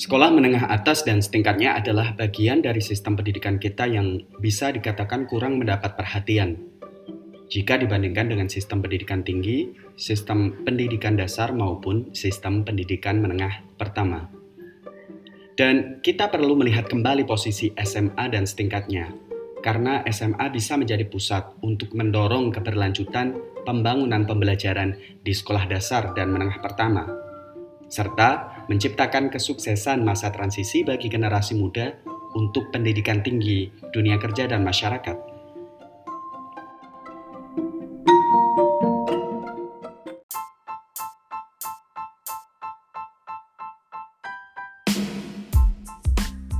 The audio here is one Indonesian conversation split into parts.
Sekolah menengah atas dan setingkatnya adalah bagian dari sistem pendidikan kita yang bisa dikatakan kurang mendapat perhatian. Jika dibandingkan dengan sistem pendidikan tinggi, sistem pendidikan dasar maupun sistem pendidikan menengah pertama. Dan kita perlu melihat kembali posisi SMA dan setingkatnya, karena SMA bisa menjadi pusat untuk mendorong keberlanjutan pembangunan pembelajaran di sekolah dasar dan menengah pertama serta menciptakan kesuksesan masa transisi bagi generasi muda untuk pendidikan tinggi, dunia kerja, dan masyarakat.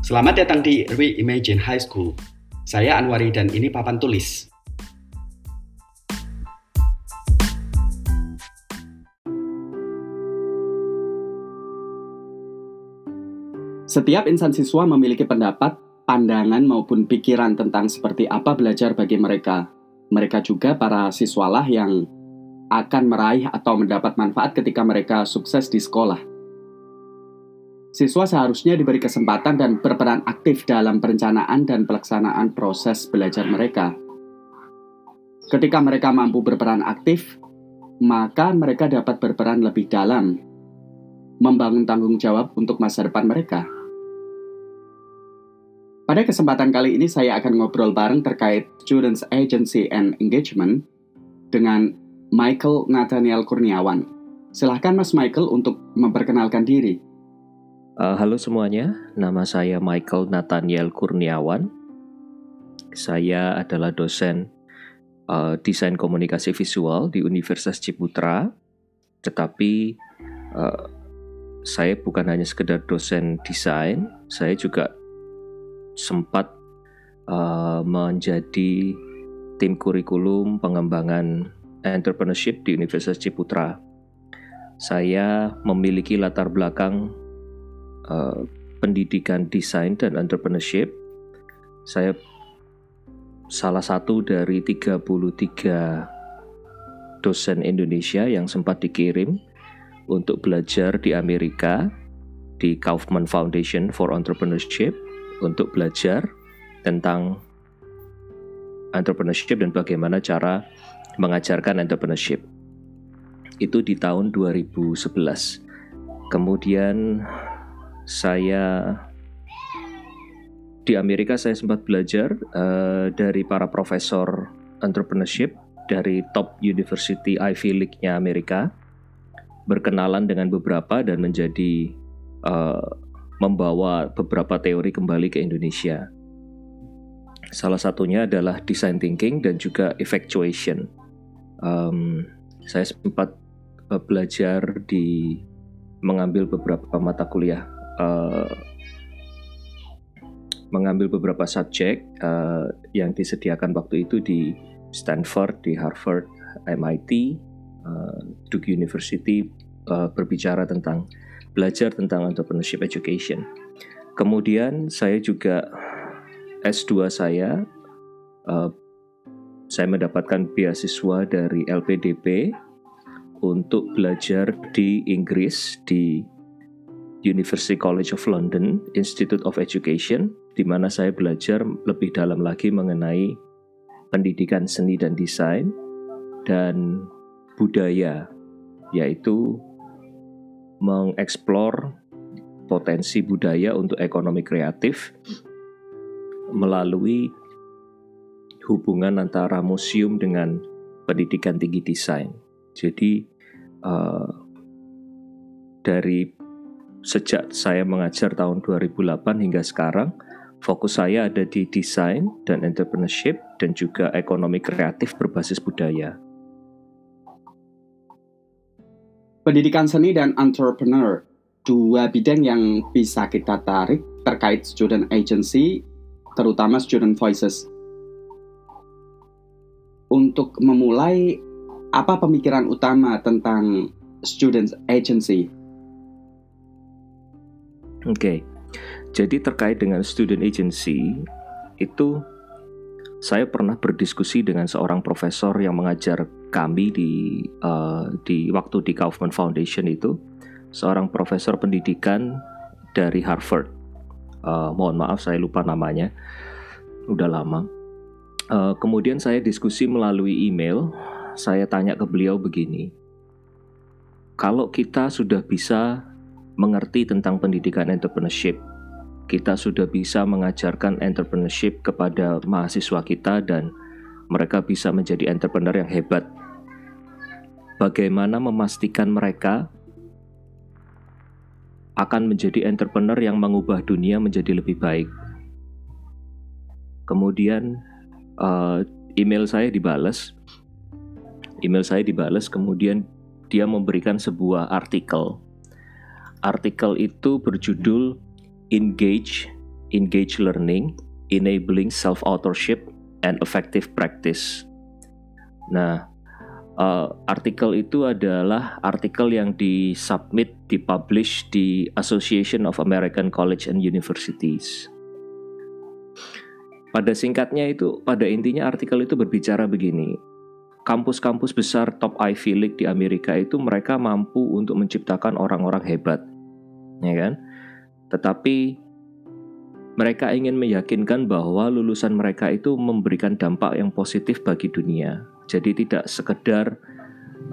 Selamat datang di Reimagine High School. Saya Anwari dan ini papan tulis. Setiap insan siswa memiliki pendapat, pandangan maupun pikiran tentang seperti apa belajar bagi mereka. Mereka juga para siswalah yang akan meraih atau mendapat manfaat ketika mereka sukses di sekolah. Siswa seharusnya diberi kesempatan dan berperan aktif dalam perencanaan dan pelaksanaan proses belajar mereka. Ketika mereka mampu berperan aktif, maka mereka dapat berperan lebih dalam, membangun tanggung jawab untuk masa depan mereka. Pada kesempatan kali ini saya akan ngobrol bareng terkait Students Agency and Engagement dengan Michael Nathaniel Kurniawan. Silahkan Mas Michael untuk memperkenalkan diri. Uh, halo semuanya, nama saya Michael Nathaniel Kurniawan. Saya adalah dosen uh, desain komunikasi visual di Universitas Ciputra, tetapi uh, saya bukan hanya sekedar dosen desain, saya juga sempat uh, menjadi tim kurikulum pengembangan entrepreneurship di Universitas Ciputra. Saya memiliki latar belakang uh, pendidikan desain dan entrepreneurship. Saya salah satu dari 33 dosen Indonesia yang sempat dikirim untuk belajar di Amerika di Kaufman Foundation for Entrepreneurship untuk belajar tentang entrepreneurship dan bagaimana cara mengajarkan entrepreneurship. Itu di tahun 2011. Kemudian saya di Amerika saya sempat belajar uh, dari para profesor entrepreneurship dari top university Ivy League-nya Amerika, berkenalan dengan beberapa dan menjadi uh, membawa beberapa teori kembali ke Indonesia. Salah satunya adalah design thinking dan juga effectuation. Um, saya sempat uh, belajar di mengambil beberapa mata kuliah, uh, mengambil beberapa subjek uh, yang disediakan waktu itu di Stanford, di Harvard, MIT, uh, Duke University uh, berbicara tentang belajar tentang entrepreneurship education. Kemudian saya juga S2 saya uh, saya mendapatkan beasiswa dari LPDP untuk belajar di Inggris di University College of London Institute of Education di mana saya belajar lebih dalam lagi mengenai pendidikan seni dan desain dan budaya yaitu mengeksplor potensi budaya untuk ekonomi kreatif melalui hubungan antara museum dengan pendidikan tinggi desain. Jadi uh, dari sejak saya mengajar tahun 2008 hingga sekarang, fokus saya ada di desain dan entrepreneurship dan juga ekonomi kreatif berbasis budaya. Pendidikan seni dan entrepreneur, dua bidang yang bisa kita tarik terkait student agency, terutama student voices. Untuk memulai, apa pemikiran utama tentang student agency? Oke, okay. jadi terkait dengan student agency, itu saya pernah berdiskusi dengan seorang profesor yang mengajar kami di uh, di waktu di Kaufman Foundation itu seorang profesor pendidikan dari Harvard. Uh, mohon maaf saya lupa namanya, udah lama. Uh, kemudian saya diskusi melalui email. Saya tanya ke beliau begini, kalau kita sudah bisa mengerti tentang pendidikan entrepreneurship, kita sudah bisa mengajarkan entrepreneurship kepada mahasiswa kita dan mereka bisa menjadi entrepreneur yang hebat. Bagaimana memastikan mereka akan menjadi entrepreneur yang mengubah dunia menjadi lebih baik? Kemudian uh, email saya dibalas, email saya dibalas, kemudian dia memberikan sebuah artikel. Artikel itu berjudul engage, engage learning, enabling self-authorship, and effective practice. Nah, uh, artikel itu adalah artikel yang disubmit, dipublish di Association of American College and Universities. Pada singkatnya itu, pada intinya artikel itu berbicara begini. Kampus-kampus besar top Ivy League di Amerika itu mereka mampu untuk menciptakan orang-orang hebat. Ya kan? Tetapi mereka ingin meyakinkan bahwa lulusan mereka itu memberikan dampak yang positif bagi dunia. Jadi tidak sekedar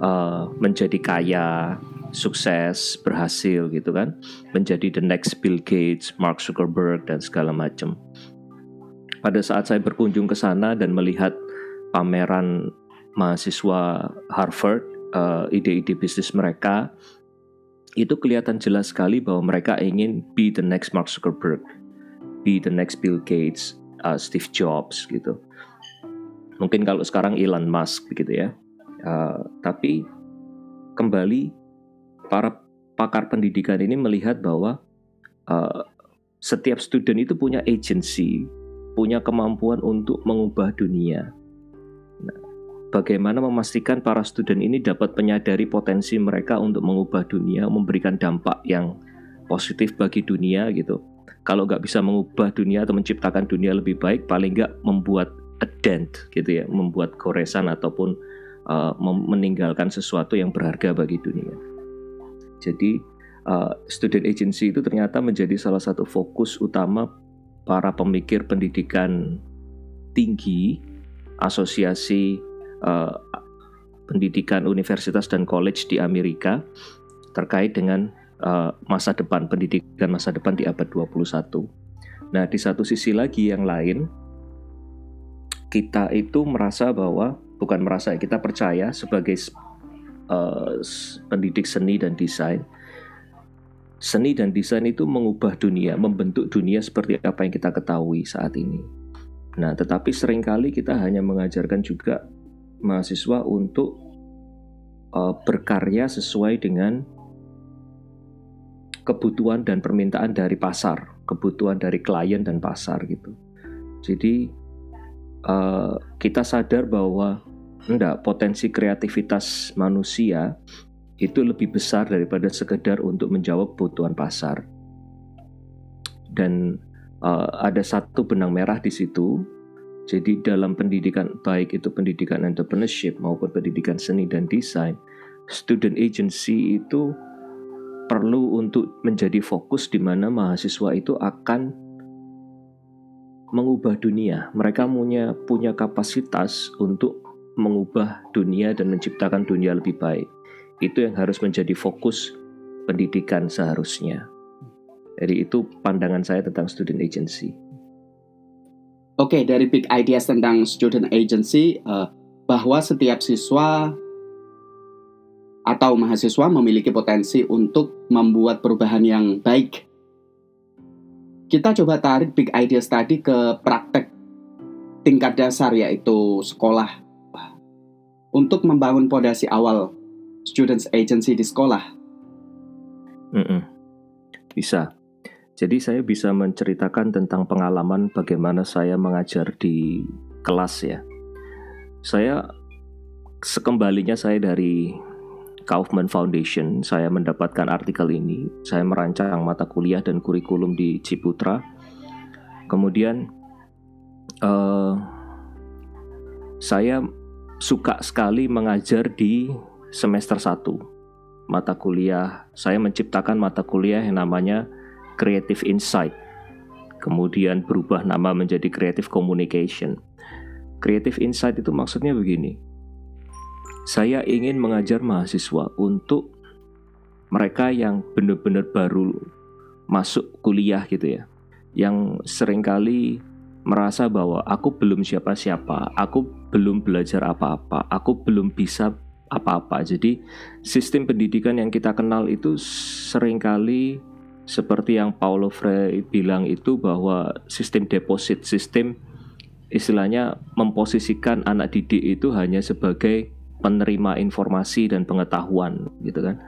uh, menjadi kaya, sukses, berhasil gitu kan, menjadi the next Bill Gates, Mark Zuckerberg dan segala macam. Pada saat saya berkunjung ke sana dan melihat pameran mahasiswa Harvard, uh, ide-ide bisnis mereka, itu kelihatan jelas sekali bahwa mereka ingin be the next Mark Zuckerberg, be the next Bill Gates, uh, Steve Jobs gitu. Mungkin kalau sekarang Elon Musk begitu ya. Uh, tapi kembali para pakar pendidikan ini melihat bahwa uh, setiap student itu punya agency, punya kemampuan untuk mengubah dunia. Bagaimana memastikan para student ini dapat menyadari potensi mereka untuk mengubah dunia, memberikan dampak yang positif bagi dunia gitu. Kalau nggak bisa mengubah dunia atau menciptakan dunia lebih baik, paling nggak membuat a dent gitu ya, membuat goresan ataupun uh, meninggalkan sesuatu yang berharga bagi dunia. Jadi uh, student agency itu ternyata menjadi salah satu fokus utama para pemikir pendidikan tinggi, asosiasi uh, pendidikan universitas dan college di Amerika terkait dengan uh, masa depan pendidikan masa depan di abad 21. Nah, di satu sisi lagi yang lain kita itu merasa bahwa bukan merasa kita percaya sebagai uh, pendidik seni dan desain seni dan desain itu mengubah dunia, membentuk dunia seperti apa yang kita ketahui saat ini. Nah, tetapi sering kali kita hanya mengajarkan juga mahasiswa untuk uh, berkarya sesuai dengan kebutuhan dan permintaan dari pasar, kebutuhan dari klien dan pasar gitu. Jadi uh, kita sadar bahwa enggak potensi kreativitas manusia itu lebih besar daripada sekedar untuk menjawab kebutuhan pasar. Dan uh, ada satu benang merah di situ jadi dalam pendidikan baik itu pendidikan entrepreneurship maupun pendidikan seni dan desain, student agency itu perlu untuk menjadi fokus di mana mahasiswa itu akan mengubah dunia. Mereka punya punya kapasitas untuk mengubah dunia dan menciptakan dunia lebih baik. Itu yang harus menjadi fokus pendidikan seharusnya. Jadi itu pandangan saya tentang student agency. Oke, dari big ideas tentang student agency, uh, bahwa setiap siswa atau mahasiswa memiliki potensi untuk membuat perubahan yang baik. Kita coba tarik big ideas tadi ke praktek tingkat dasar yaitu sekolah. Untuk membangun fondasi awal students agency di sekolah. Mm -mm. Bisa. Jadi saya bisa menceritakan tentang pengalaman bagaimana saya mengajar di kelas ya. Saya sekembalinya saya dari Kaufman Foundation, saya mendapatkan artikel ini. Saya merancang mata kuliah dan kurikulum di Ciputra. Kemudian uh, saya suka sekali mengajar di semester 1 mata kuliah. Saya menciptakan mata kuliah yang namanya Creative Insight. Kemudian berubah nama menjadi Creative Communication. Creative Insight itu maksudnya begini. Saya ingin mengajar mahasiswa untuk mereka yang benar-benar baru masuk kuliah gitu ya. Yang sering kali merasa bahwa aku belum siapa-siapa, aku belum belajar apa-apa, aku belum bisa apa-apa. Jadi sistem pendidikan yang kita kenal itu sering kali seperti yang Paulo Freire bilang itu bahwa sistem deposit, sistem istilahnya memposisikan anak didik itu hanya sebagai penerima informasi dan pengetahuan gitu kan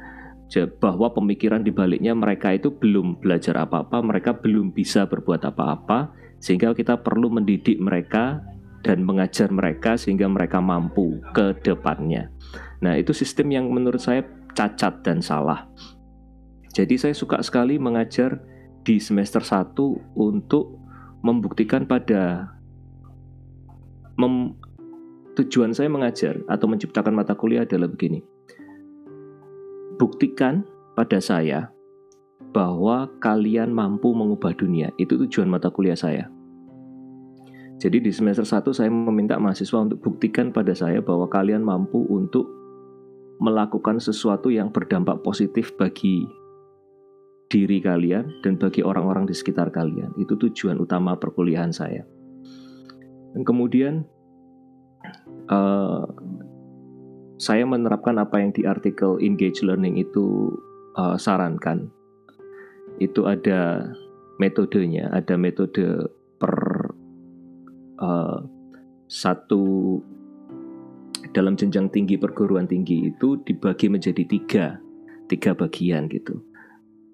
bahwa pemikiran di baliknya mereka itu belum belajar apa-apa, mereka belum bisa berbuat apa-apa, sehingga kita perlu mendidik mereka dan mengajar mereka sehingga mereka mampu ke depannya. Nah, itu sistem yang menurut saya cacat dan salah. Jadi saya suka sekali mengajar di semester 1 untuk membuktikan pada mem, tujuan saya mengajar atau menciptakan mata kuliah adalah begini buktikan pada saya bahwa kalian mampu mengubah dunia. Itu tujuan mata kuliah saya. Jadi di semester 1 saya meminta mahasiswa untuk buktikan pada saya bahwa kalian mampu untuk melakukan sesuatu yang berdampak positif bagi diri kalian dan bagi orang-orang di sekitar kalian. Itu tujuan utama perkuliahan saya. Dan kemudian uh, saya menerapkan apa yang di artikel Engage Learning itu uh, sarankan. Itu ada metodenya, ada metode per uh, satu dalam jenjang tinggi perguruan tinggi itu dibagi menjadi tiga, tiga bagian gitu.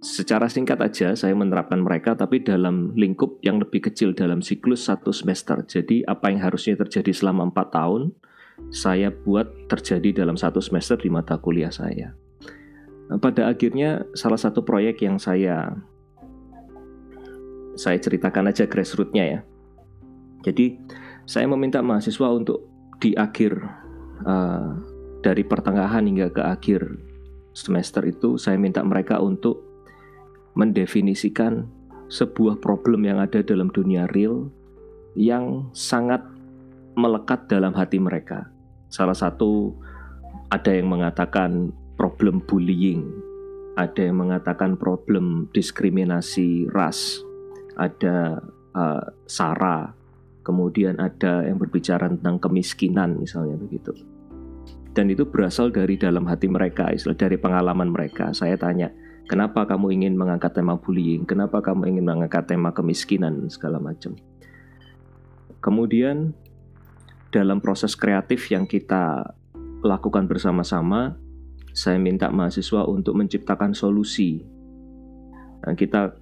Secara singkat aja saya menerapkan mereka tapi dalam lingkup yang lebih kecil dalam siklus satu semester. Jadi apa yang harusnya terjadi selama empat tahun saya buat terjadi dalam satu semester di mata kuliah saya. Nah, pada akhirnya salah satu proyek yang saya saya ceritakan aja grassrootsnya ya. Jadi saya meminta mahasiswa untuk di akhir uh, dari pertengahan hingga ke akhir semester itu saya minta mereka untuk mendefinisikan sebuah problem yang ada dalam dunia real yang sangat melekat dalam hati mereka. Salah satu ada yang mengatakan problem bullying, ada yang mengatakan problem diskriminasi ras, ada uh, sara, kemudian ada yang berbicara tentang kemiskinan misalnya begitu. Dan itu berasal dari dalam hati mereka, istilah dari pengalaman mereka. Saya tanya, kenapa kamu ingin mengangkat tema bullying? Kenapa kamu ingin mengangkat tema kemiskinan segala macam? Kemudian dalam proses kreatif yang kita lakukan bersama-sama, saya minta mahasiswa untuk menciptakan solusi. Nah, kita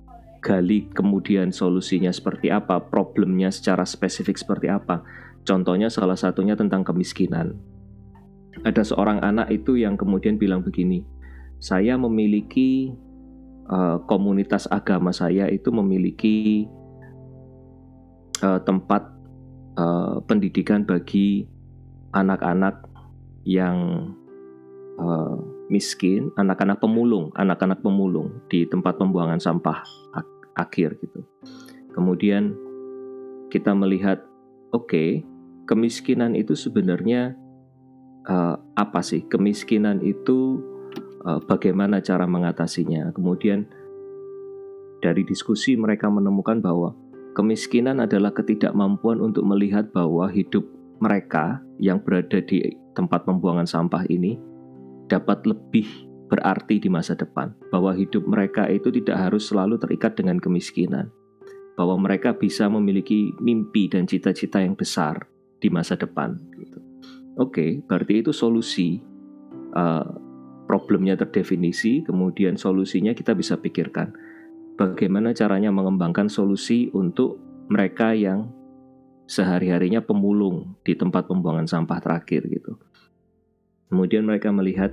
gali kemudian solusinya seperti apa, problemnya secara spesifik seperti apa. Contohnya salah satunya tentang kemiskinan. Ada seorang anak itu yang kemudian bilang begini, saya memiliki uh, komunitas agama saya itu memiliki uh, tempat uh, pendidikan bagi anak-anak yang uh, miskin, anak-anak pemulung, anak-anak pemulung di tempat pembuangan sampah ak akhir gitu. Kemudian kita melihat, oke, okay, kemiskinan itu sebenarnya uh, apa sih? Kemiskinan itu uh, bagaimana cara mengatasinya? Kemudian dari diskusi mereka menemukan bahwa Kemiskinan adalah ketidakmampuan untuk melihat bahwa hidup mereka yang berada di tempat pembuangan sampah ini dapat lebih berarti di masa depan, bahwa hidup mereka itu tidak harus selalu terikat dengan kemiskinan, bahwa mereka bisa memiliki mimpi dan cita-cita yang besar di masa depan. Gitu. Oke, berarti itu solusi. Uh, problemnya terdefinisi, kemudian solusinya kita bisa pikirkan bagaimana caranya mengembangkan solusi untuk mereka yang sehari-harinya pemulung di tempat pembuangan sampah terakhir gitu. Kemudian mereka melihat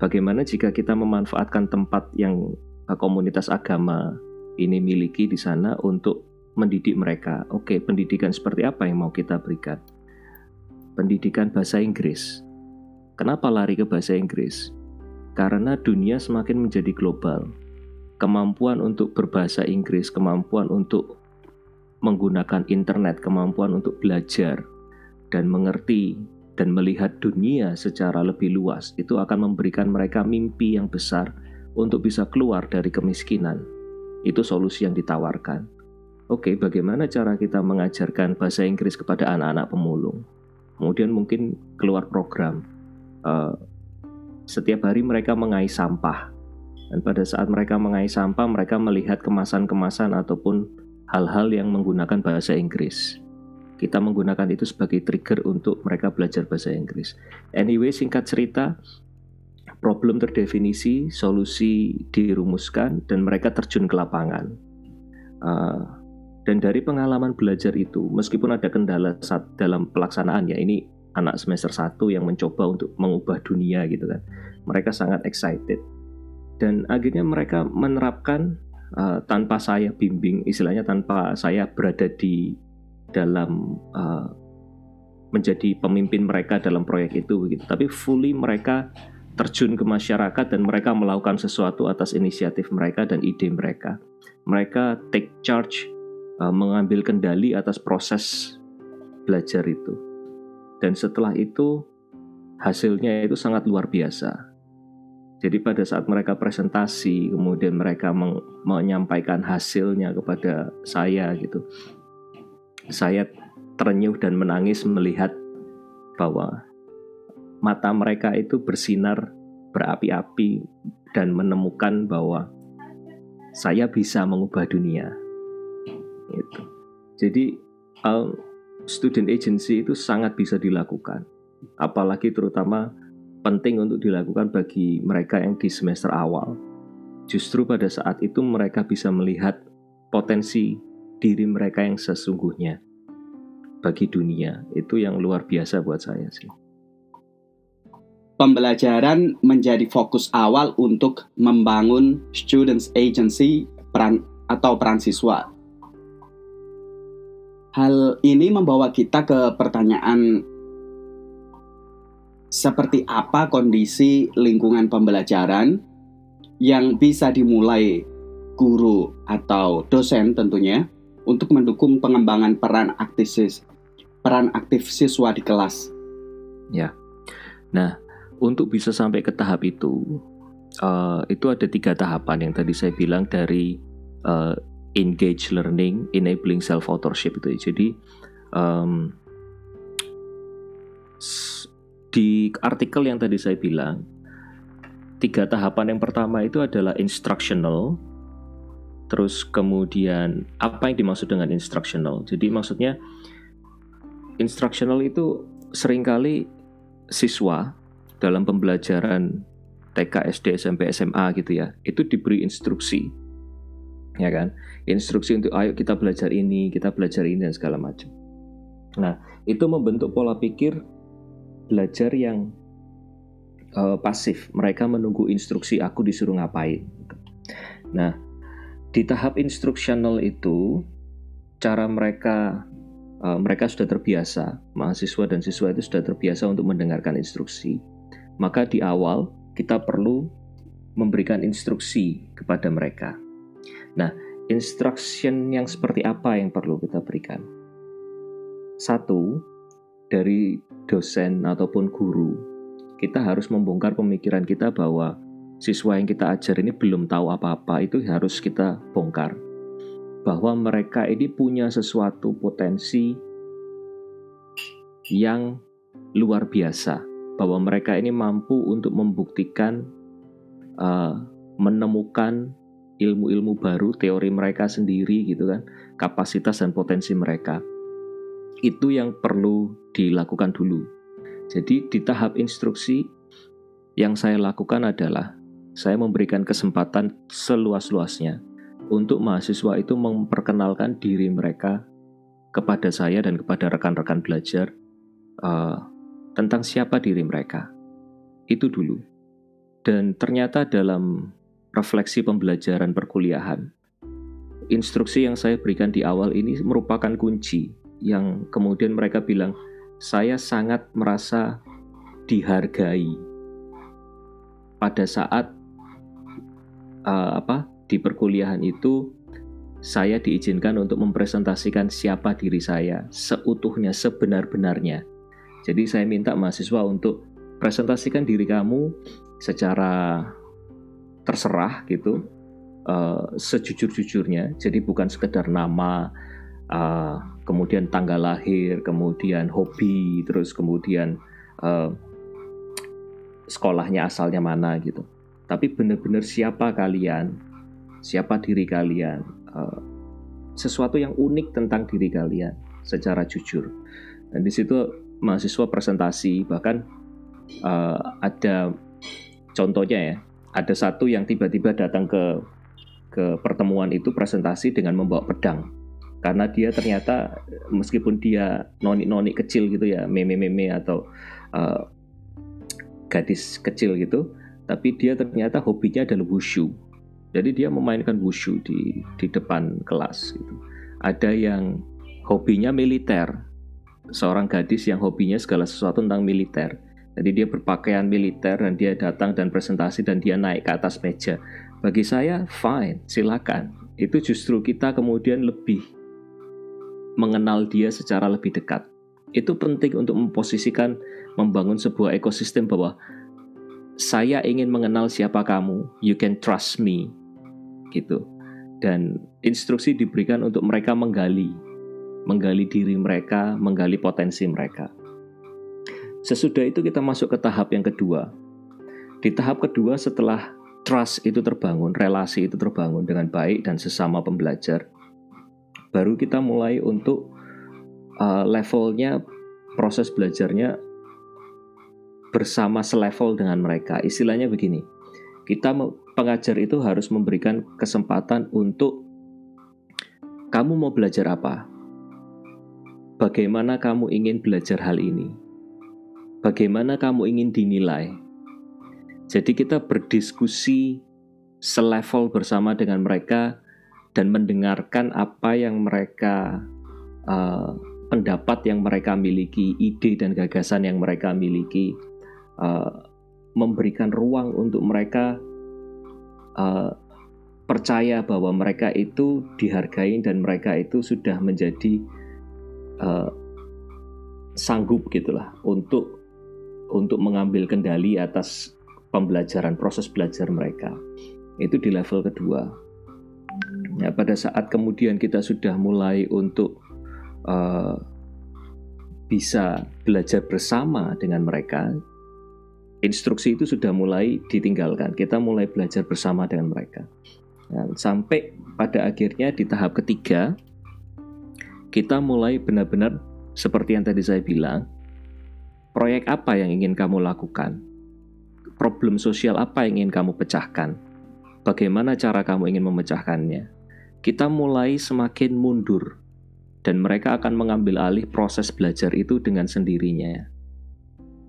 bagaimana jika kita memanfaatkan tempat yang komunitas agama ini miliki di sana untuk mendidik mereka. Oke, pendidikan seperti apa yang mau kita berikan? Pendidikan bahasa Inggris. Kenapa lari ke bahasa Inggris? Karena dunia semakin menjadi global kemampuan untuk berbahasa Inggris, kemampuan untuk menggunakan internet, kemampuan untuk belajar dan mengerti dan melihat dunia secara lebih luas itu akan memberikan mereka mimpi yang besar untuk bisa keluar dari kemiskinan. Itu solusi yang ditawarkan. Oke, bagaimana cara kita mengajarkan bahasa Inggris kepada anak-anak pemulung? Kemudian mungkin keluar program. Uh, setiap hari mereka mengais sampah. Dan pada saat mereka mengais sampah, mereka melihat kemasan-kemasan ataupun hal-hal yang menggunakan bahasa Inggris. Kita menggunakan itu sebagai trigger untuk mereka belajar bahasa Inggris. Anyway, singkat cerita, problem terdefinisi, solusi dirumuskan, dan mereka terjun ke lapangan. Uh, dan dari pengalaman belajar itu, meskipun ada kendala saat dalam pelaksanaan ya, ini anak semester 1 yang mencoba untuk mengubah dunia gitu kan. Mereka sangat excited. Dan akhirnya mereka menerapkan uh, tanpa saya bimbing, istilahnya tanpa saya berada di dalam uh, menjadi pemimpin mereka dalam proyek itu begitu. Tapi fully mereka terjun ke masyarakat dan mereka melakukan sesuatu atas inisiatif mereka dan ide mereka. Mereka take charge, uh, mengambil kendali atas proses belajar itu. Dan setelah itu hasilnya itu sangat luar biasa. Jadi pada saat mereka presentasi, kemudian mereka menyampaikan hasilnya kepada saya gitu saya terenyuh dan menangis melihat bahwa mata mereka itu bersinar berapi-api dan menemukan bahwa saya bisa mengubah dunia. Itu. Jadi um, student agency itu sangat bisa dilakukan. Apalagi terutama penting untuk dilakukan bagi mereka yang di semester awal. Justru pada saat itu mereka bisa melihat potensi diri mereka yang sesungguhnya bagi dunia. Itu yang luar biasa buat saya sih. Pembelajaran menjadi fokus awal untuk membangun students agency peran atau peran siswa. Hal ini membawa kita ke pertanyaan seperti apa kondisi lingkungan pembelajaran yang bisa dimulai guru atau dosen tentunya untuk mendukung pengembangan peran aktif peran aktif siswa di kelas. Ya, nah untuk bisa sampai ke tahap itu, uh, itu ada tiga tahapan yang tadi saya bilang dari uh, engage learning, enabling self authorship itu. Jadi um, di artikel yang tadi saya bilang, tiga tahapan yang pertama itu adalah instructional, Terus kemudian apa yang dimaksud dengan instructional? Jadi maksudnya instructional itu sering kali siswa dalam pembelajaran TK, SD, SMP, SMA gitu ya, itu diberi instruksi. Ya kan? Instruksi untuk ayo kita belajar ini, kita belajar ini dan segala macam. Nah, itu membentuk pola pikir belajar yang uh, pasif. Mereka menunggu instruksi aku disuruh ngapain. Nah, di tahap instructional itu cara mereka uh, mereka sudah terbiasa mahasiswa dan siswa itu sudah terbiasa untuk mendengarkan instruksi maka di awal kita perlu memberikan instruksi kepada mereka nah instruction yang seperti apa yang perlu kita berikan? Satu dari dosen ataupun guru kita harus membongkar pemikiran kita bahwa siswa yang kita ajar ini belum tahu apa-apa itu harus kita bongkar. Bahwa mereka ini punya sesuatu potensi yang luar biasa bahwa mereka ini mampu untuk membuktikan uh, menemukan ilmu-ilmu baru teori mereka sendiri gitu kan kapasitas dan potensi mereka itu yang perlu dilakukan dulu jadi di tahap instruksi yang saya lakukan adalah saya memberikan kesempatan seluas-luasnya untuk mahasiswa itu memperkenalkan diri mereka kepada saya dan kepada rekan-rekan belajar uh, tentang siapa diri mereka. Itu dulu. Dan ternyata dalam refleksi pembelajaran perkuliahan, instruksi yang saya berikan di awal ini merupakan kunci yang kemudian mereka bilang, saya sangat merasa dihargai pada saat uh, apa di perkuliahan itu saya diizinkan untuk mempresentasikan siapa diri saya seutuhnya sebenar-benarnya. Jadi saya minta mahasiswa untuk presentasikan diri kamu secara terserah gitu, uh, sejujur-jujurnya. Jadi bukan sekedar nama, uh, kemudian tanggal lahir, kemudian hobi, terus kemudian uh, sekolahnya asalnya mana gitu. Tapi benar-benar siapa kalian, siapa diri kalian, uh, sesuatu yang unik tentang diri kalian secara jujur. Dan di situ mahasiswa presentasi bahkan uh, ada contohnya ya ada satu yang tiba-tiba datang ke ke pertemuan itu presentasi dengan membawa pedang. Karena dia ternyata meskipun dia noni-noni kecil gitu ya meme-meme atau uh, gadis kecil gitu tapi dia ternyata hobinya adalah wushu. Jadi dia memainkan wushu di di depan kelas gitu. Ada yang hobinya militer. Seorang gadis yang hobinya segala sesuatu tentang militer jadi dia berpakaian militer dan dia datang dan presentasi dan dia naik ke atas meja. Bagi saya fine, silakan. Itu justru kita kemudian lebih mengenal dia secara lebih dekat. Itu penting untuk memposisikan membangun sebuah ekosistem bahwa saya ingin mengenal siapa kamu, you can trust me. Gitu. Dan instruksi diberikan untuk mereka menggali menggali diri mereka, menggali potensi mereka. Sesudah itu kita masuk ke tahap yang kedua. Di tahap kedua setelah trust itu terbangun, relasi itu terbangun dengan baik dan sesama pembelajar, baru kita mulai untuk uh, levelnya proses belajarnya bersama selevel dengan mereka. Istilahnya begini, kita pengajar itu harus memberikan kesempatan untuk kamu mau belajar apa? Bagaimana kamu ingin belajar hal ini? Bagaimana kamu ingin dinilai. Jadi kita berdiskusi selevel bersama dengan mereka dan mendengarkan apa yang mereka uh, pendapat yang mereka miliki, ide dan gagasan yang mereka miliki, uh, memberikan ruang untuk mereka uh, percaya bahwa mereka itu dihargai dan mereka itu sudah menjadi uh, sanggup gitulah untuk untuk mengambil kendali atas pembelajaran proses belajar mereka. Itu di level kedua. Ya, pada saat kemudian kita sudah mulai untuk uh, bisa belajar bersama dengan mereka, instruksi itu sudah mulai ditinggalkan. Kita mulai belajar bersama dengan mereka. Dan sampai pada akhirnya di tahap ketiga, kita mulai benar-benar seperti yang tadi saya bilang, Proyek apa yang ingin kamu lakukan? Problem sosial apa yang ingin kamu pecahkan? Bagaimana cara kamu ingin memecahkannya? Kita mulai semakin mundur, dan mereka akan mengambil alih proses belajar itu dengan sendirinya.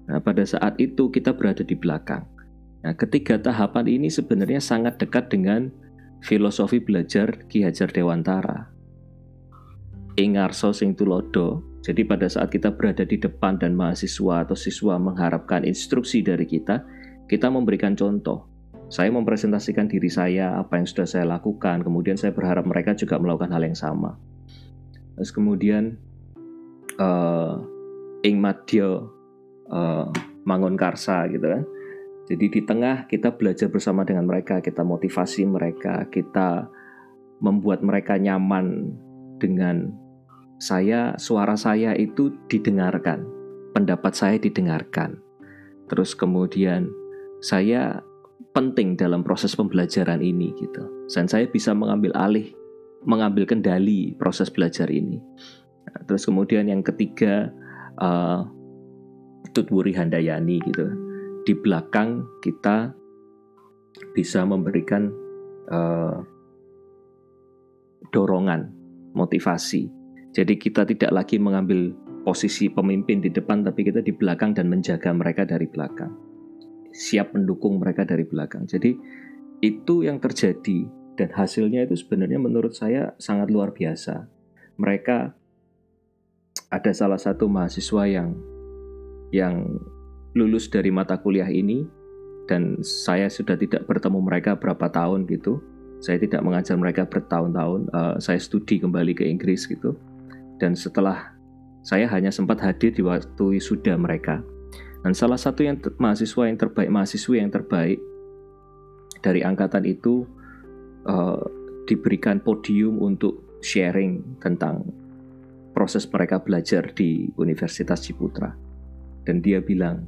Nah, pada saat itu kita berada di belakang. Nah, ketiga tahapan ini sebenarnya sangat dekat dengan filosofi belajar Ki Hajar Dewantara. Ingarso sing tulodo jadi pada saat kita berada di depan dan mahasiswa atau siswa mengharapkan instruksi dari kita, kita memberikan contoh. Saya mempresentasikan diri saya, apa yang sudah saya lakukan, kemudian saya berharap mereka juga melakukan hal yang sama. Terus kemudian uh, ing madya uh, mangun karsa gitu kan. Jadi di tengah kita belajar bersama dengan mereka, kita motivasi mereka, kita membuat mereka nyaman dengan saya suara saya itu didengarkan, pendapat saya didengarkan. Terus kemudian saya penting dalam proses pembelajaran ini gitu. Dan saya bisa mengambil alih, mengambil kendali proses belajar ini. Nah, terus kemudian yang ketiga uh, Tutwuri Handayani gitu. Di belakang kita bisa memberikan uh, dorongan, motivasi jadi kita tidak lagi mengambil posisi pemimpin di depan, tapi kita di belakang dan menjaga mereka dari belakang. Siap mendukung mereka dari belakang. Jadi itu yang terjadi dan hasilnya itu sebenarnya menurut saya sangat luar biasa. Mereka ada salah satu mahasiswa yang yang lulus dari mata kuliah ini dan saya sudah tidak bertemu mereka berapa tahun gitu Saya tidak mengajar mereka bertahun-tahun. Uh, saya studi kembali ke Inggris gitu. Dan setelah saya hanya sempat hadir di waktu wisuda mereka. Dan salah satu yang mahasiswa yang terbaik, mahasiswi yang terbaik dari angkatan itu uh, diberikan podium untuk sharing tentang proses mereka belajar di Universitas Ciputra. Dan dia bilang,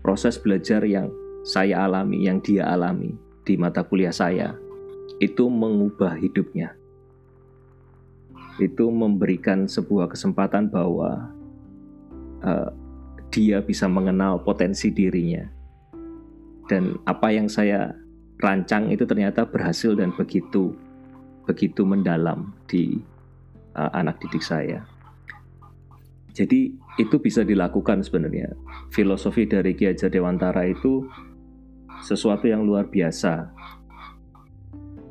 proses belajar yang saya alami, yang dia alami di mata kuliah saya, itu mengubah hidupnya. Itu memberikan sebuah kesempatan bahwa uh, dia bisa mengenal potensi dirinya. Dan apa yang saya rancang itu ternyata berhasil dan begitu begitu mendalam di uh, anak didik saya. Jadi itu bisa dilakukan sebenarnya. Filosofi dari Ki Hajar Dewantara itu sesuatu yang luar biasa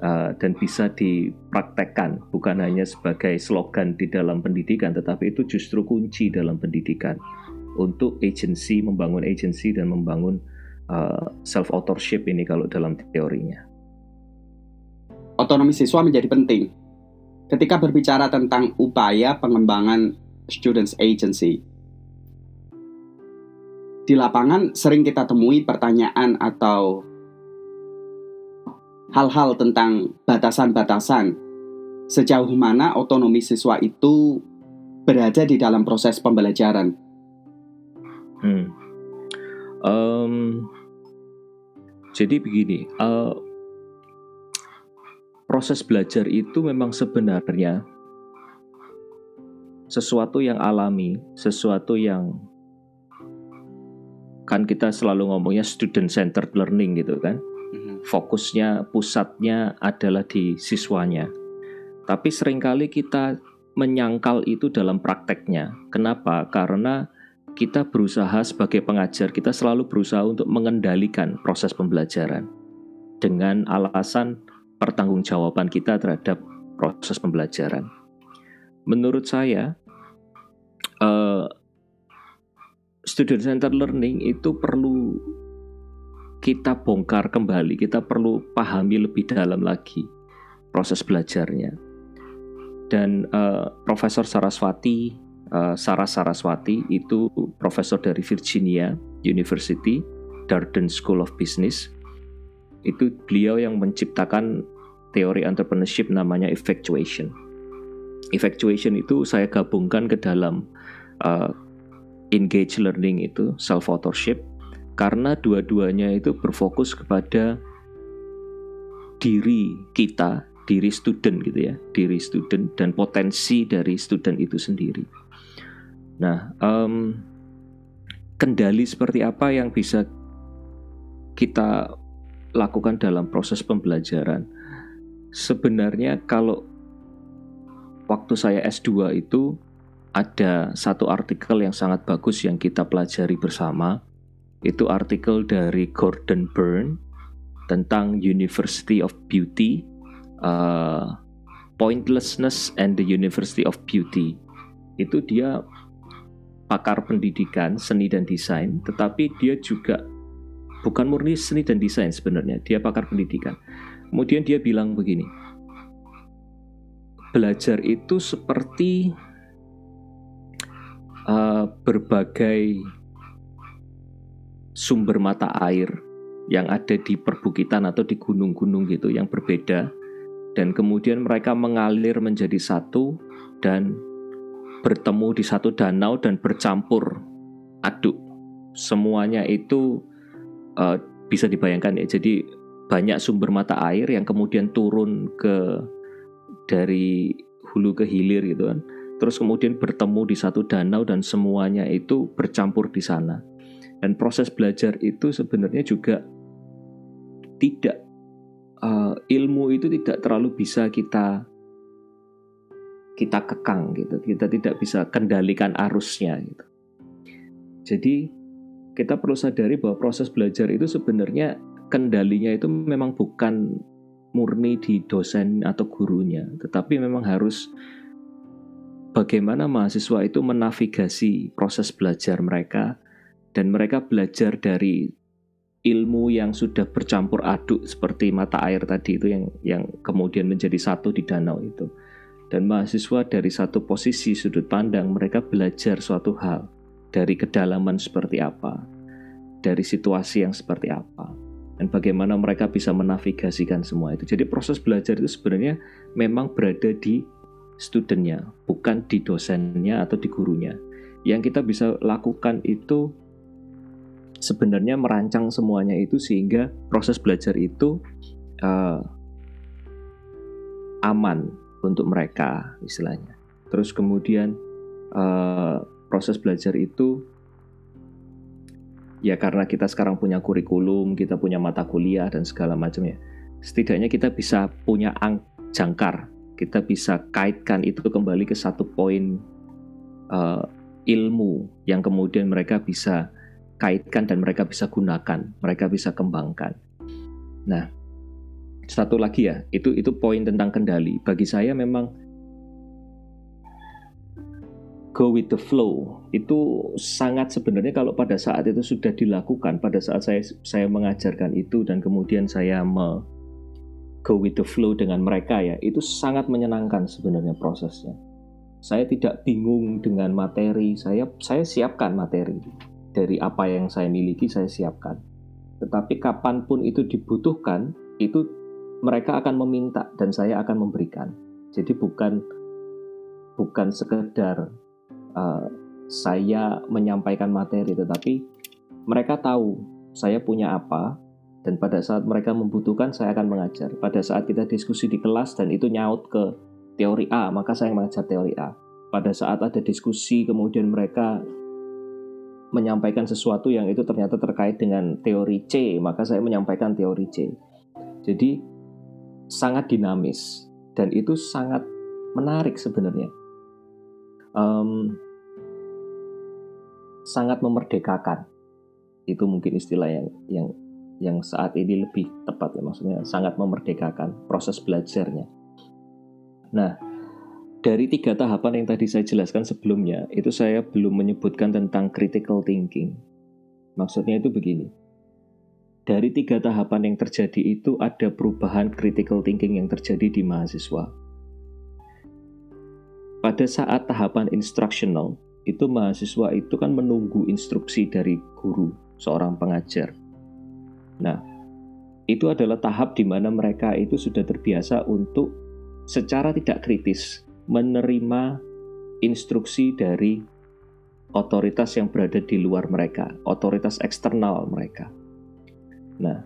uh, dan bisa dipraktekkan bukan hanya sebagai slogan di dalam pendidikan, tetapi itu justru kunci dalam pendidikan untuk agency, membangun agency dan membangun uh, self authorship ini kalau dalam teorinya. Otonomi siswa menjadi penting ketika berbicara tentang upaya pengembangan students agency. Di lapangan sering kita temui pertanyaan atau hal-hal tentang batasan-batasan sejauh mana otonomi siswa itu berada di dalam proses pembelajaran. Hmm. Um, jadi begini, uh, proses belajar itu memang sebenarnya sesuatu yang alami, sesuatu yang kan kita selalu ngomongnya student centered learning gitu kan. Mm-hmm. Fokusnya, pusatnya adalah di siswanya. Tapi sering kali kita menyangkal itu dalam prakteknya. Kenapa? Karena kita berusaha sebagai pengajar, kita selalu berusaha untuk mengendalikan proses pembelajaran dengan alasan pertanggungjawaban kita terhadap proses pembelajaran. Menurut saya, uh, student centered learning itu perlu kita bongkar kembali, kita perlu pahami lebih dalam lagi proses belajarnya. Dan uh, Profesor Saraswati uh, Sarah Saraswati itu profesor dari Virginia University, Darden School of Business. Itu beliau yang menciptakan teori entrepreneurship namanya effectuation. Effectuation itu saya gabungkan ke dalam uh, engage learning itu self authorship karena dua-duanya itu berfokus kepada diri kita, diri student gitu ya, diri student dan potensi dari student itu sendiri. Nah, um, kendali seperti apa yang bisa kita lakukan dalam proses pembelajaran? Sebenarnya kalau waktu saya S2 itu ada satu artikel yang sangat bagus yang kita pelajari bersama. Itu artikel dari Gordon Byrne tentang University of Beauty, uh, Pointlessness and the University of Beauty. Itu dia pakar pendidikan seni dan desain, tetapi dia juga bukan murni seni dan desain sebenarnya, dia pakar pendidikan. Kemudian dia bilang begini, belajar itu seperti uh, berbagai sumber mata air yang ada di perbukitan atau di gunung-gunung gitu yang berbeda dan kemudian mereka mengalir menjadi satu dan bertemu di satu danau dan bercampur aduk. Semuanya itu uh, bisa dibayangkan ya. Jadi banyak sumber mata air yang kemudian turun ke dari hulu ke hilir gitu kan. Terus kemudian bertemu di satu danau dan semuanya itu bercampur di sana. Dan proses belajar itu sebenarnya juga tidak uh, ilmu itu tidak terlalu bisa kita kita kekang gitu. Kita tidak bisa kendalikan arusnya gitu. Jadi kita perlu sadari bahwa proses belajar itu sebenarnya kendalinya itu memang bukan murni di dosen atau gurunya tetapi memang harus bagaimana mahasiswa itu menavigasi proses belajar mereka dan mereka belajar dari ilmu yang sudah bercampur aduk seperti mata air tadi itu yang yang kemudian menjadi satu di danau itu. Dan mahasiswa dari satu posisi sudut pandang mereka belajar suatu hal dari kedalaman seperti apa, dari situasi yang seperti apa, dan bagaimana mereka bisa menavigasikan semua itu. Jadi proses belajar itu sebenarnya memang berada di studentnya, bukan di dosennya atau di gurunya. Yang kita bisa lakukan itu sebenarnya merancang semuanya itu sehingga proses belajar itu uh, aman untuk mereka istilahnya. Terus kemudian uh, proses belajar itu ya karena kita sekarang punya kurikulum, kita punya mata kuliah dan segala macamnya. Setidaknya kita bisa punya ang jangkar, kita bisa kaitkan itu kembali ke satu poin uh, ilmu yang kemudian mereka bisa kaitkan dan mereka bisa gunakan, mereka bisa kembangkan. Nah, satu lagi ya, itu itu poin tentang kendali. Bagi saya memang go with the flow itu sangat sebenarnya kalau pada saat itu sudah dilakukan pada saat saya saya mengajarkan itu dan kemudian saya me go with the flow dengan mereka ya itu sangat menyenangkan sebenarnya prosesnya saya tidak bingung dengan materi saya saya siapkan materi dari apa yang saya miliki saya siapkan tetapi kapan pun itu dibutuhkan itu mereka akan meminta dan saya akan memberikan jadi bukan bukan sekedar uh, saya menyampaikan materi, tetapi mereka tahu saya punya apa, dan pada saat mereka membutuhkan saya akan mengajar. Pada saat kita diskusi di kelas dan itu nyaut ke teori A, maka saya mengajar teori A. Pada saat ada diskusi kemudian mereka menyampaikan sesuatu yang itu ternyata terkait dengan teori C, maka saya menyampaikan teori C. Jadi sangat dinamis dan itu sangat menarik sebenarnya. Um, sangat memerdekakan. Itu mungkin istilah yang yang yang saat ini lebih tepat ya maksudnya sangat memerdekakan proses belajarnya. Nah, dari tiga tahapan yang tadi saya jelaskan sebelumnya, itu saya belum menyebutkan tentang critical thinking. Maksudnya itu begini. Dari tiga tahapan yang terjadi itu ada perubahan critical thinking yang terjadi di mahasiswa. Pada saat tahapan instructional, itu mahasiswa itu kan menunggu instruksi dari guru, seorang pengajar. Nah, itu adalah tahap di mana mereka itu sudah terbiasa untuk secara tidak kritis menerima instruksi dari otoritas yang berada di luar mereka, otoritas eksternal mereka. Nah,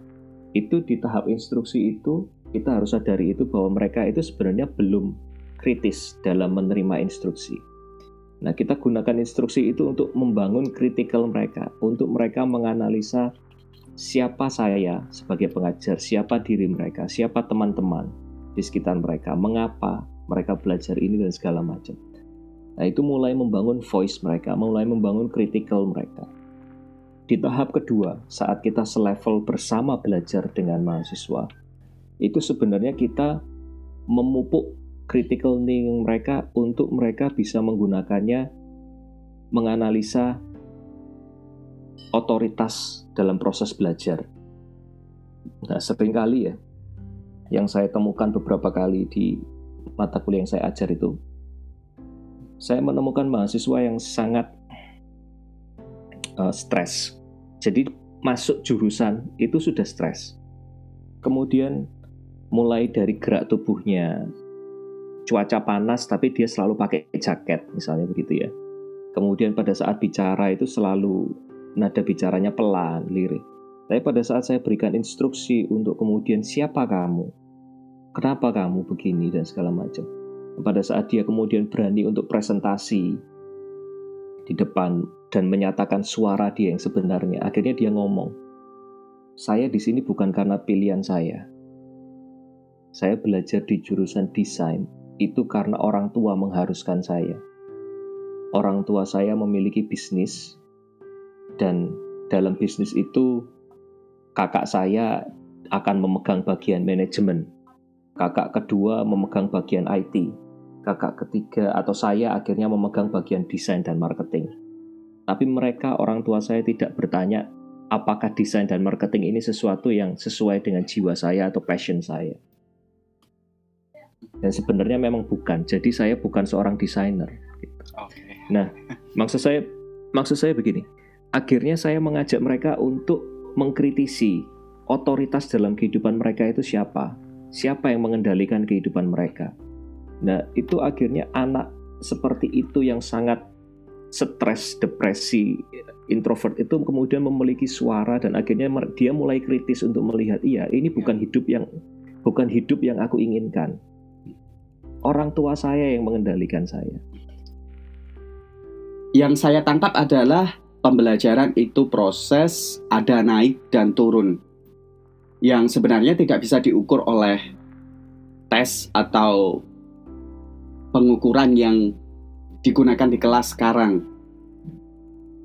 itu di tahap instruksi itu kita harus sadari itu bahwa mereka itu sebenarnya belum kritis dalam menerima instruksi. Nah, kita gunakan instruksi itu untuk membangun kritikal mereka, untuk mereka menganalisa siapa saya sebagai pengajar, siapa diri mereka, siapa teman-teman di sekitar mereka, mengapa mereka belajar ini dan segala macam. Nah, itu mulai membangun voice mereka, mulai membangun kritikal mereka. Di tahap kedua, saat kita selevel bersama belajar dengan mahasiswa, itu sebenarnya kita memupuk critical thinking mereka untuk mereka bisa menggunakannya menganalisa otoritas dalam proses belajar. Nah, sering kali ya, yang saya temukan beberapa kali di mata kuliah yang saya ajar itu, saya menemukan mahasiswa yang sangat uh, stres. Jadi masuk jurusan itu sudah stres. Kemudian mulai dari gerak tubuhnya, cuaca panas tapi dia selalu pakai jaket misalnya begitu ya. Kemudian pada saat bicara itu selalu nada bicaranya pelan, lirik. Tapi pada saat saya berikan instruksi untuk kemudian siapa kamu? Kenapa kamu begini dan segala macam. Pada saat dia kemudian berani untuk presentasi di depan dan menyatakan suara dia yang sebenarnya, akhirnya dia ngomong, "Saya di sini bukan karena pilihan saya. Saya belajar di jurusan desain itu karena orang tua mengharuskan saya. Orang tua saya memiliki bisnis, dan dalam bisnis itu kakak saya akan memegang bagian manajemen. Kakak kedua memegang bagian IT. Kakak ketiga atau saya akhirnya memegang bagian desain dan marketing. Tapi mereka orang tua saya tidak bertanya apakah desain dan marketing ini sesuatu yang sesuai dengan jiwa saya atau passion saya. Dan sebenarnya memang bukan. Jadi saya bukan seorang desainer. Okay. Nah, maksud saya maksud saya begini. Akhirnya saya mengajak mereka untuk mengkritisi otoritas dalam kehidupan mereka itu siapa? Siapa yang mengendalikan kehidupan mereka? Nah, itu akhirnya anak seperti itu yang sangat stres, depresi, introvert itu kemudian memiliki suara dan akhirnya dia mulai kritis untuk melihat iya ini bukan hidup yang bukan hidup yang aku inginkan. Orang tua saya yang mengendalikan saya. Yang saya tangkap adalah pembelajaran itu proses ada naik dan turun yang sebenarnya tidak bisa diukur oleh tes atau pengukuran yang digunakan di kelas sekarang.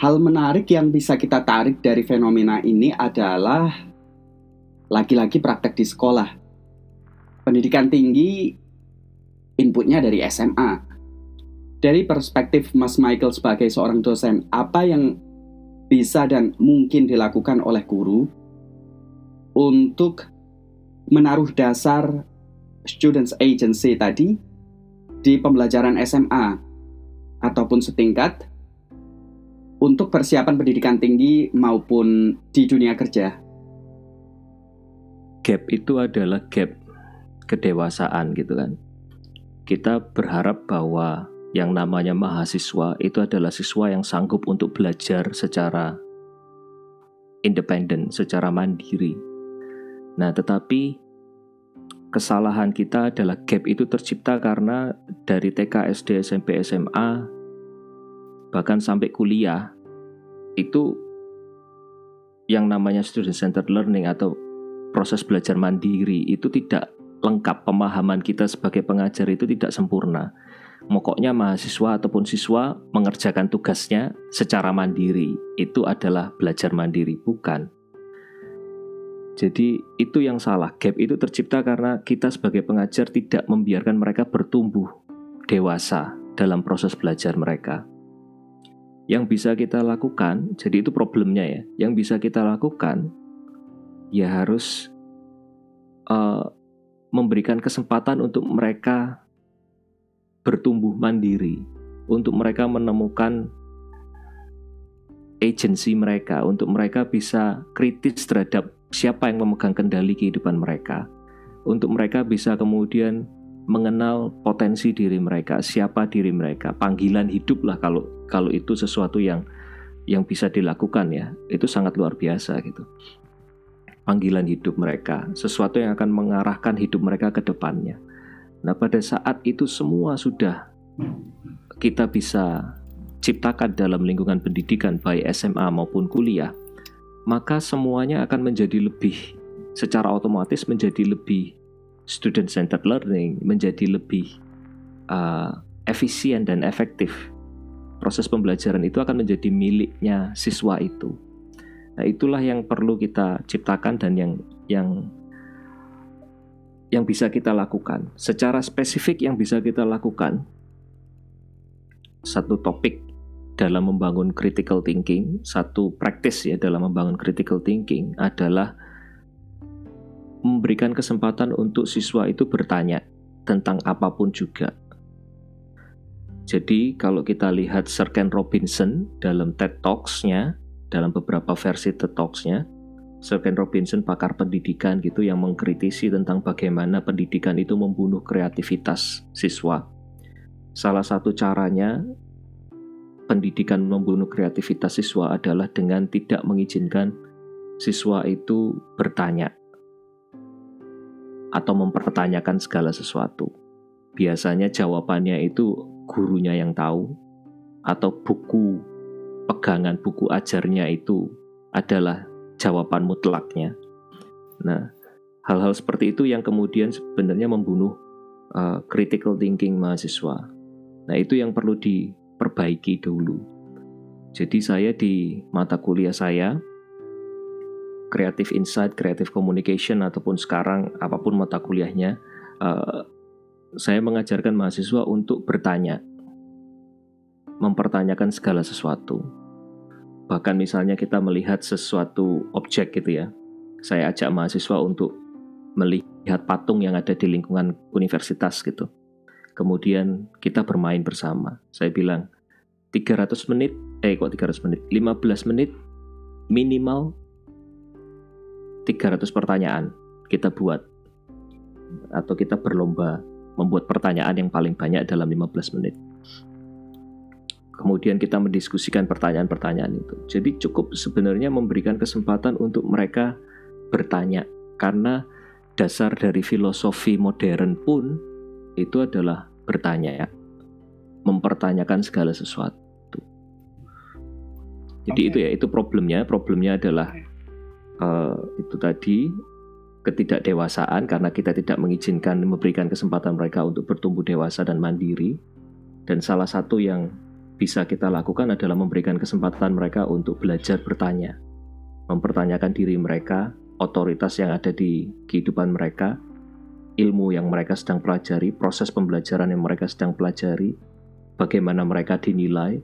Hal menarik yang bisa kita tarik dari fenomena ini adalah lagi-lagi praktek di sekolah. Pendidikan tinggi inputnya dari SMA. Dari perspektif Mas Michael sebagai seorang dosen, apa yang bisa dan mungkin dilakukan oleh guru untuk menaruh dasar students agency tadi di pembelajaran SMA ataupun setingkat untuk persiapan pendidikan tinggi maupun di dunia kerja? Gap itu adalah gap kedewasaan gitu kan. Kita berharap bahwa yang namanya mahasiswa itu adalah siswa yang sanggup untuk belajar secara independen, secara mandiri. Nah, tetapi kesalahan kita adalah gap itu tercipta karena dari TK, SD, SMP, SMA bahkan sampai kuliah itu yang namanya student centered learning atau proses belajar mandiri itu tidak lengkap pemahaman kita sebagai pengajar itu tidak sempurna. Mokoknya mahasiswa ataupun siswa mengerjakan tugasnya secara mandiri. Itu adalah belajar mandiri, bukan. Jadi itu yang salah. Gap itu tercipta karena kita sebagai pengajar tidak membiarkan mereka bertumbuh dewasa dalam proses belajar mereka yang bisa kita lakukan, jadi itu problemnya ya. Yang bisa kita lakukan, ya harus uh, memberikan kesempatan untuk mereka bertumbuh mandiri, untuk mereka menemukan agensi mereka, untuk mereka bisa kritis terhadap siapa yang memegang kendali kehidupan mereka, untuk mereka bisa kemudian mengenal potensi diri mereka, siapa diri mereka, panggilan hidup lah kalau kalau itu sesuatu yang yang bisa dilakukan ya, itu sangat luar biasa gitu. Panggilan hidup mereka, sesuatu yang akan mengarahkan hidup mereka ke depannya. Nah, pada saat itu semua sudah kita bisa ciptakan dalam lingkungan pendidikan baik SMA maupun kuliah, maka semuanya akan menjadi lebih secara otomatis menjadi lebih student centered learning menjadi lebih uh, efisien dan efektif. Proses pembelajaran itu akan menjadi miliknya siswa itu. Nah, itulah yang perlu kita ciptakan dan yang yang yang bisa kita lakukan. Secara spesifik yang bisa kita lakukan satu topik dalam membangun critical thinking, satu praktis ya dalam membangun critical thinking adalah memberikan kesempatan untuk siswa itu bertanya tentang apa pun juga. Jadi kalau kita lihat Sir Ken Robinson dalam TED Talks-nya, dalam beberapa versi TED Talks-nya, Sir Ken Robinson pakar pendidikan gitu yang mengkritisi tentang bagaimana pendidikan itu membunuh kreativitas siswa. Salah satu caranya pendidikan membunuh kreativitas siswa adalah dengan tidak mengizinkan siswa itu bertanya atau mempertanyakan segala sesuatu. Biasanya jawabannya itu gurunya yang tahu, atau buku pegangan buku ajarnya itu adalah jawaban mutlaknya. Nah, hal-hal seperti itu yang kemudian sebenarnya membunuh uh, critical thinking mahasiswa. Nah, itu yang perlu diperbaiki dulu. Jadi saya di mata kuliah saya creative insight, creative communication ataupun sekarang apa pun mata kuliahnya, uh, saya mengajarkan mahasiswa untuk bertanya, mempertanyakan segala sesuatu. bahkan misalnya kita melihat sesuatu objek gitu ya. Saya ajak mahasiswa untuk melihat patung yang ada di lingkungan universitas gitu. Kemudian kita bermain bersama. Saya bilang 300 menit, eh kok 300 menit, 15 menit minimal 300 pertanyaan kita buat atau kita berlomba membuat pertanyaan yang paling banyak dalam 15 menit. Kemudian kita mendiskusikan pertanyaan-pertanyaan itu. Jadi cukup sebenarnya memberikan kesempatan untuk mereka bertanya karena dasar dari filosofi modern pun itu adalah bertanya ya. Mempertanyakan segala sesuatu. Jadi okay. itu ya, itu problemnya. Problemnya adalah uh, itu tadi ketidakdewasaan karena kita tidak mengizinkan memberikan kesempatan mereka untuk bertumbuh dewasa dan mandiri. Dan salah satu yang bisa kita lakukan adalah memberikan kesempatan mereka untuk belajar bertanya, mempertanyakan diri mereka, otoritas yang ada di kehidupan mereka, ilmu yang mereka sedang pelajari, proses pembelajaran yang mereka sedang pelajari, bagaimana mereka dinilai,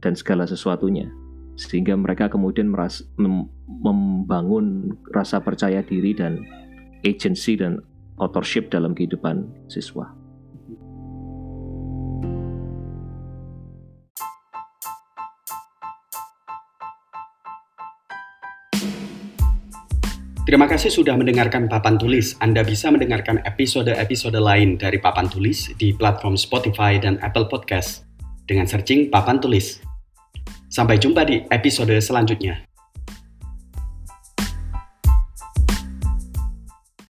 dan segala sesuatunya. Sehingga mereka kemudian meras, mem, membangun rasa percaya diri dan agency dan authorship dalam kehidupan siswa. Terima kasih sudah mendengarkan Papan Tulis. Anda bisa mendengarkan episode-episode lain dari Papan Tulis di platform Spotify dan Apple Podcast dengan searching Papan Tulis. Sampai jumpa di episode selanjutnya.